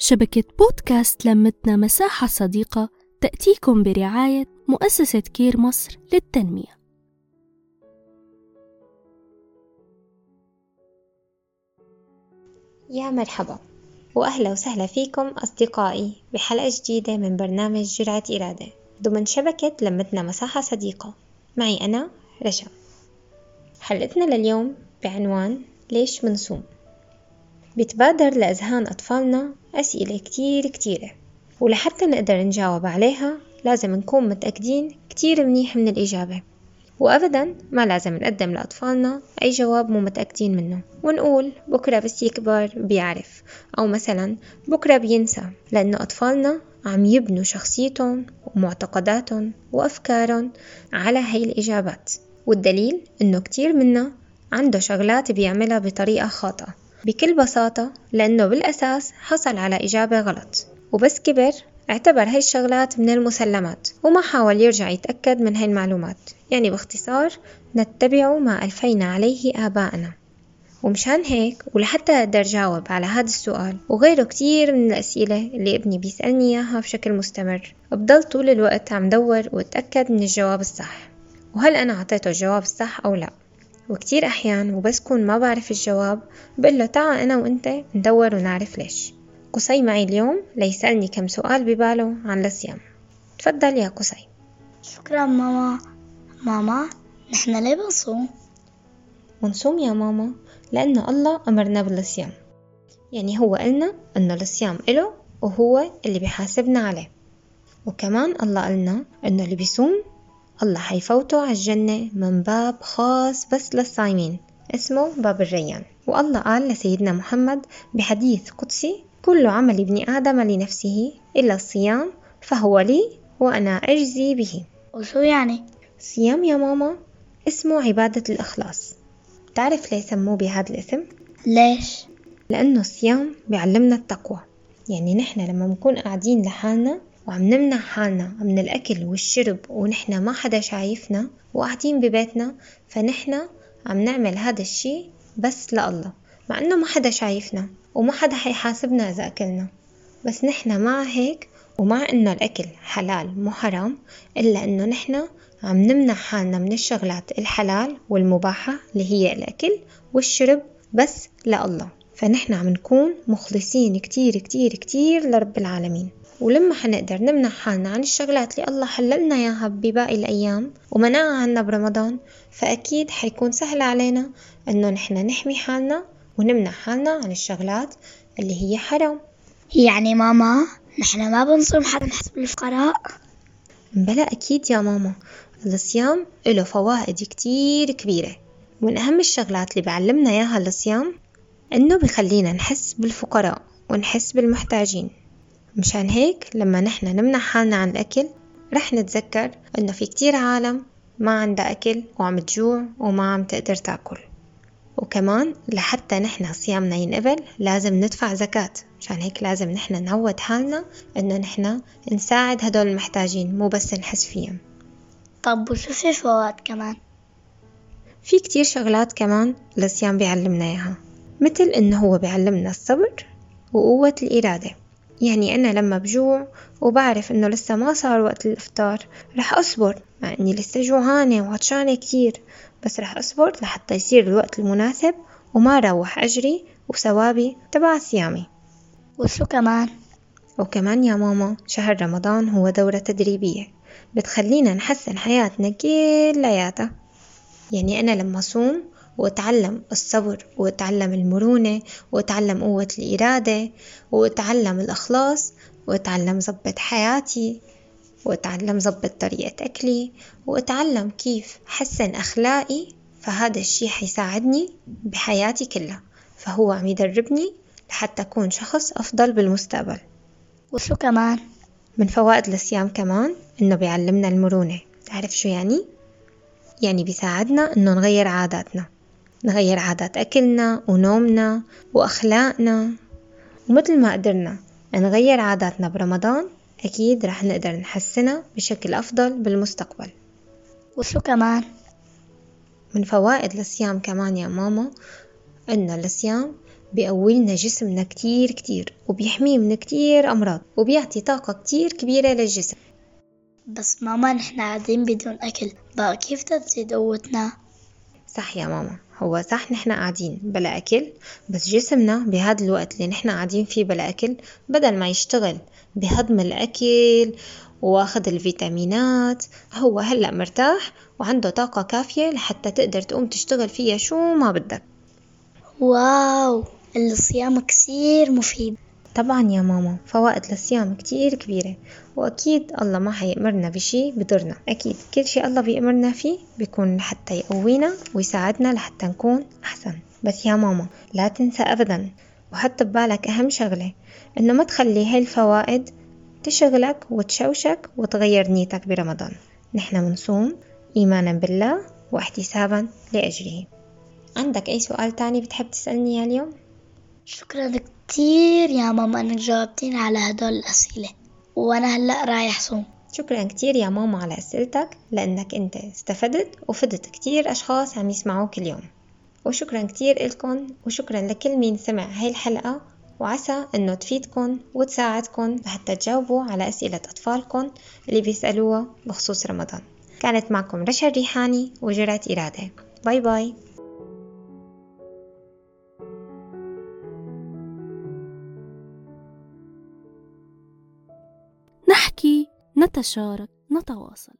شبكة بودكاست لمتنا مساحة صديقة تأتيكم برعاية مؤسسة كير مصر للتنمية. يا مرحبا وأهلا وسهلا فيكم أصدقائي بحلقة جديدة من برنامج جرعة إرادة ضمن شبكة لمتنا مساحة صديقة. معي أنا رشا حلقتنا لليوم بعنوان ليش منصوم؟ بيتبادر لأذهان أطفالنا أسئلة كتير كتيرة. ولحتى نقدر نجاوب عليها لازم نكون متأكدين كتير منيح من الإجابة. وأبدا ما لازم نقدم لأطفالنا أي جواب مو متأكدين منه. ونقول بكرة بس يكبر بيعرف. أو مثلا بكرة بينسى لأنه أطفالنا عم يبنوا شخصيتهم ومعتقداتهم وأفكارهم على هاي الإجابات. والدليل إنه كتير منا عنده شغلات بيعملها بطريقة خاطئة. بكل بساطة لأنه بالأساس حصل على إجابة غلط. وبس كبر اعتبر هاي الشغلات من المسلمات وما حاول يرجع يتأكد من هاي المعلومات. يعني باختصار نتبع ما ألفينا عليه آباءنا. ومشان هيك ولحتى أقدر جاوب على هذا السؤال وغيره كتير من الأسئلة اللي ابني بيسألني إياها بشكل مستمر بضل طول الوقت عم دور وأتأكد من الجواب الصح. وهل أنا عطيته الجواب الصح أو لأ؟ وكتير أحيان وبس كون ما بعرف الجواب بقول له تعا أنا وأنت ندور ونعرف ليش. قصي معي اليوم ليسألني كم سؤال بباله عن الصيام. تفضل يا قصي. شكرا ماما. ماما نحن ليه بنصوم؟ ونصوم يا ماما لأنه الله أمرنا بالصيام. يعني هو قلنا إنه الصيام إله وهو اللي بيحاسبنا عليه. وكمان الله قالنا إنه اللي بيصوم الله حيفوته على الجنة من باب خاص بس للصايمين اسمه باب الريان والله قال لسيدنا محمد بحديث قدسي كل عمل ابن آدم لنفسه إلا الصيام فهو لي وأنا أجزي به وشو يعني؟ الصيام يا ماما اسمه عبادة الإخلاص تعرف ليه سموه بهذا الاسم؟ ليش؟ لأنه الصيام بيعلمنا التقوى يعني نحن لما نكون قاعدين لحالنا وعم نمنع حالنا من الأكل والشرب ونحن ما حدا شايفنا وقاعدين ببيتنا فنحن عم نعمل هذا الشي بس لله مع إنه ما حدا شايفنا وما حدا حيحاسبنا إذا أكلنا. بس نحن مع هيك ومع إنه الأكل حلال مو حرام إلا إنه نحن عم نمنع حالنا من الشغلات الحلال والمباحة اللي هي الأكل والشرب بس لله. فنحن عم نكون مخلصين كتير كتير كتير لرب العالمين. ولما حنقدر نمنع حالنا عن الشغلات اللي الله حللنا إياها بباقي الأيام ومنعها عنا برمضان فأكيد حيكون سهل علينا إنه نحن نحمي حالنا ونمنع حالنا عن الشغلات اللي هي حرام. يعني ماما نحن ما بنصوم حتى نحسب الفقراء؟ بلا أكيد يا ماما الصيام له فوائد كتير كبيرة من أهم الشغلات اللي بعلمنا إياها الصيام إنه بخلينا نحس بالفقراء ونحس بالمحتاجين. مشان هيك لما نحن نمنع حالنا عن الأكل رح نتذكر إنه في كتير عالم ما عندها أكل وعم تجوع وما عم تقدر تأكل. وكمان لحتى نحن صيامنا ينقبل لازم ندفع زكاة. مشان هيك لازم نحن نعود حالنا إنه نحن نساعد هدول المحتاجين مو بس نحس فيهم. طب وشو في فوائد كمان؟ في كتير شغلات كمان الصيام بيعلمنا إياها مثل إنه هو بيعلمنا الصبر وقوة الإرادة. يعني أنا لما بجوع وبعرف إنه لسه ما صار وقت الإفطار رح أصبر مع إني لسه جوعانة وعطشانة كتير بس رح أصبر لحتى يصير الوقت المناسب وما روح أجري وثوابي تبع صيامي وشو كمان؟ وكمان يا ماما شهر رمضان هو دورة تدريبية بتخلينا نحسن حياتنا كلياتها يعني أنا لما صوم وأتعلم الصبر وأتعلم المرونة وأتعلم قوة الإرادة وأتعلم الإخلاص وأتعلم ضبط حياتي وأتعلم ضبط طريقة أكلي وأتعلم كيف حسن أخلاقي. فهذا الشي حيساعدني بحياتي كلها. فهو عم يدربني لحتى أكون شخص أفضل بالمستقبل. وشو كمان؟ من فوائد الصيام كمان إنه بيعلمنا المرونة. تعرف شو يعني؟ يعني بيساعدنا إنه نغير عاداتنا. نغير عادات أكلنا ونومنا وأخلاقنا ومثل ما قدرنا نغير عاداتنا برمضان أكيد رح نقدر نحسنها بشكل أفضل بالمستقبل وشو كمان؟ من فوائد الصيام كمان يا ماما إنه الصيام بيقوي جسمنا كتير كتير وبيحميه من كتير أمراض وبيعطي طاقة كتير كبيرة للجسم بس ماما نحن قاعدين بدون أكل بقى كيف تزيد قوتنا؟ صح يا ماما. هو صح نحن قاعدين بلا أكل بس جسمنا بهذا الوقت اللي نحن قاعدين فيه بلا أكل بدل ما يشتغل بهضم الأكل واخد الفيتامينات هو هلأ مرتاح وعنده طاقة كافية لحتى تقدر تقوم تشتغل فيها شو ما بدك. واو! الصيام كثير مفيد. طبعا يا ماما فوائد للصيام كتير كبيرة وأكيد الله ما حيأمرنا بشي بضرنا أكيد كل شي الله بيأمرنا فيه بيكون لحتى يقوينا ويساعدنا لحتى نكون أحسن. بس يا ماما لا تنسى أبدا وحط ببالك أهم شغلة إنه ما تخلي هاي الفوائد تشغلك وتشوشك وتغير نيتك برمضان. نحن منصوم إيمانا بالله واحتسابا لأجره عندك أي سؤال تاني بتحب تسألني اليوم؟ شكرا كتير يا ماما انك جاوبتيني على هدول الأسئلة. وأنا هلأ رايح صوم شكرا كتير يا ماما على أسئلتك لأنك أنت استفدت وفدت كتير أشخاص عم يسمعوك اليوم. وشكرا كتير إلكن وشكرا لكل مين سمع هاي الحلقة. وعسى أنه تفيدكن وتساعدكن لحتى تجاوبوا على أسئلة أطفالكن اللي بيسألوها بخصوص رمضان. كانت معكم رشا الريحاني وجرعة إرادة. باي باي. نتشارك نتواصل.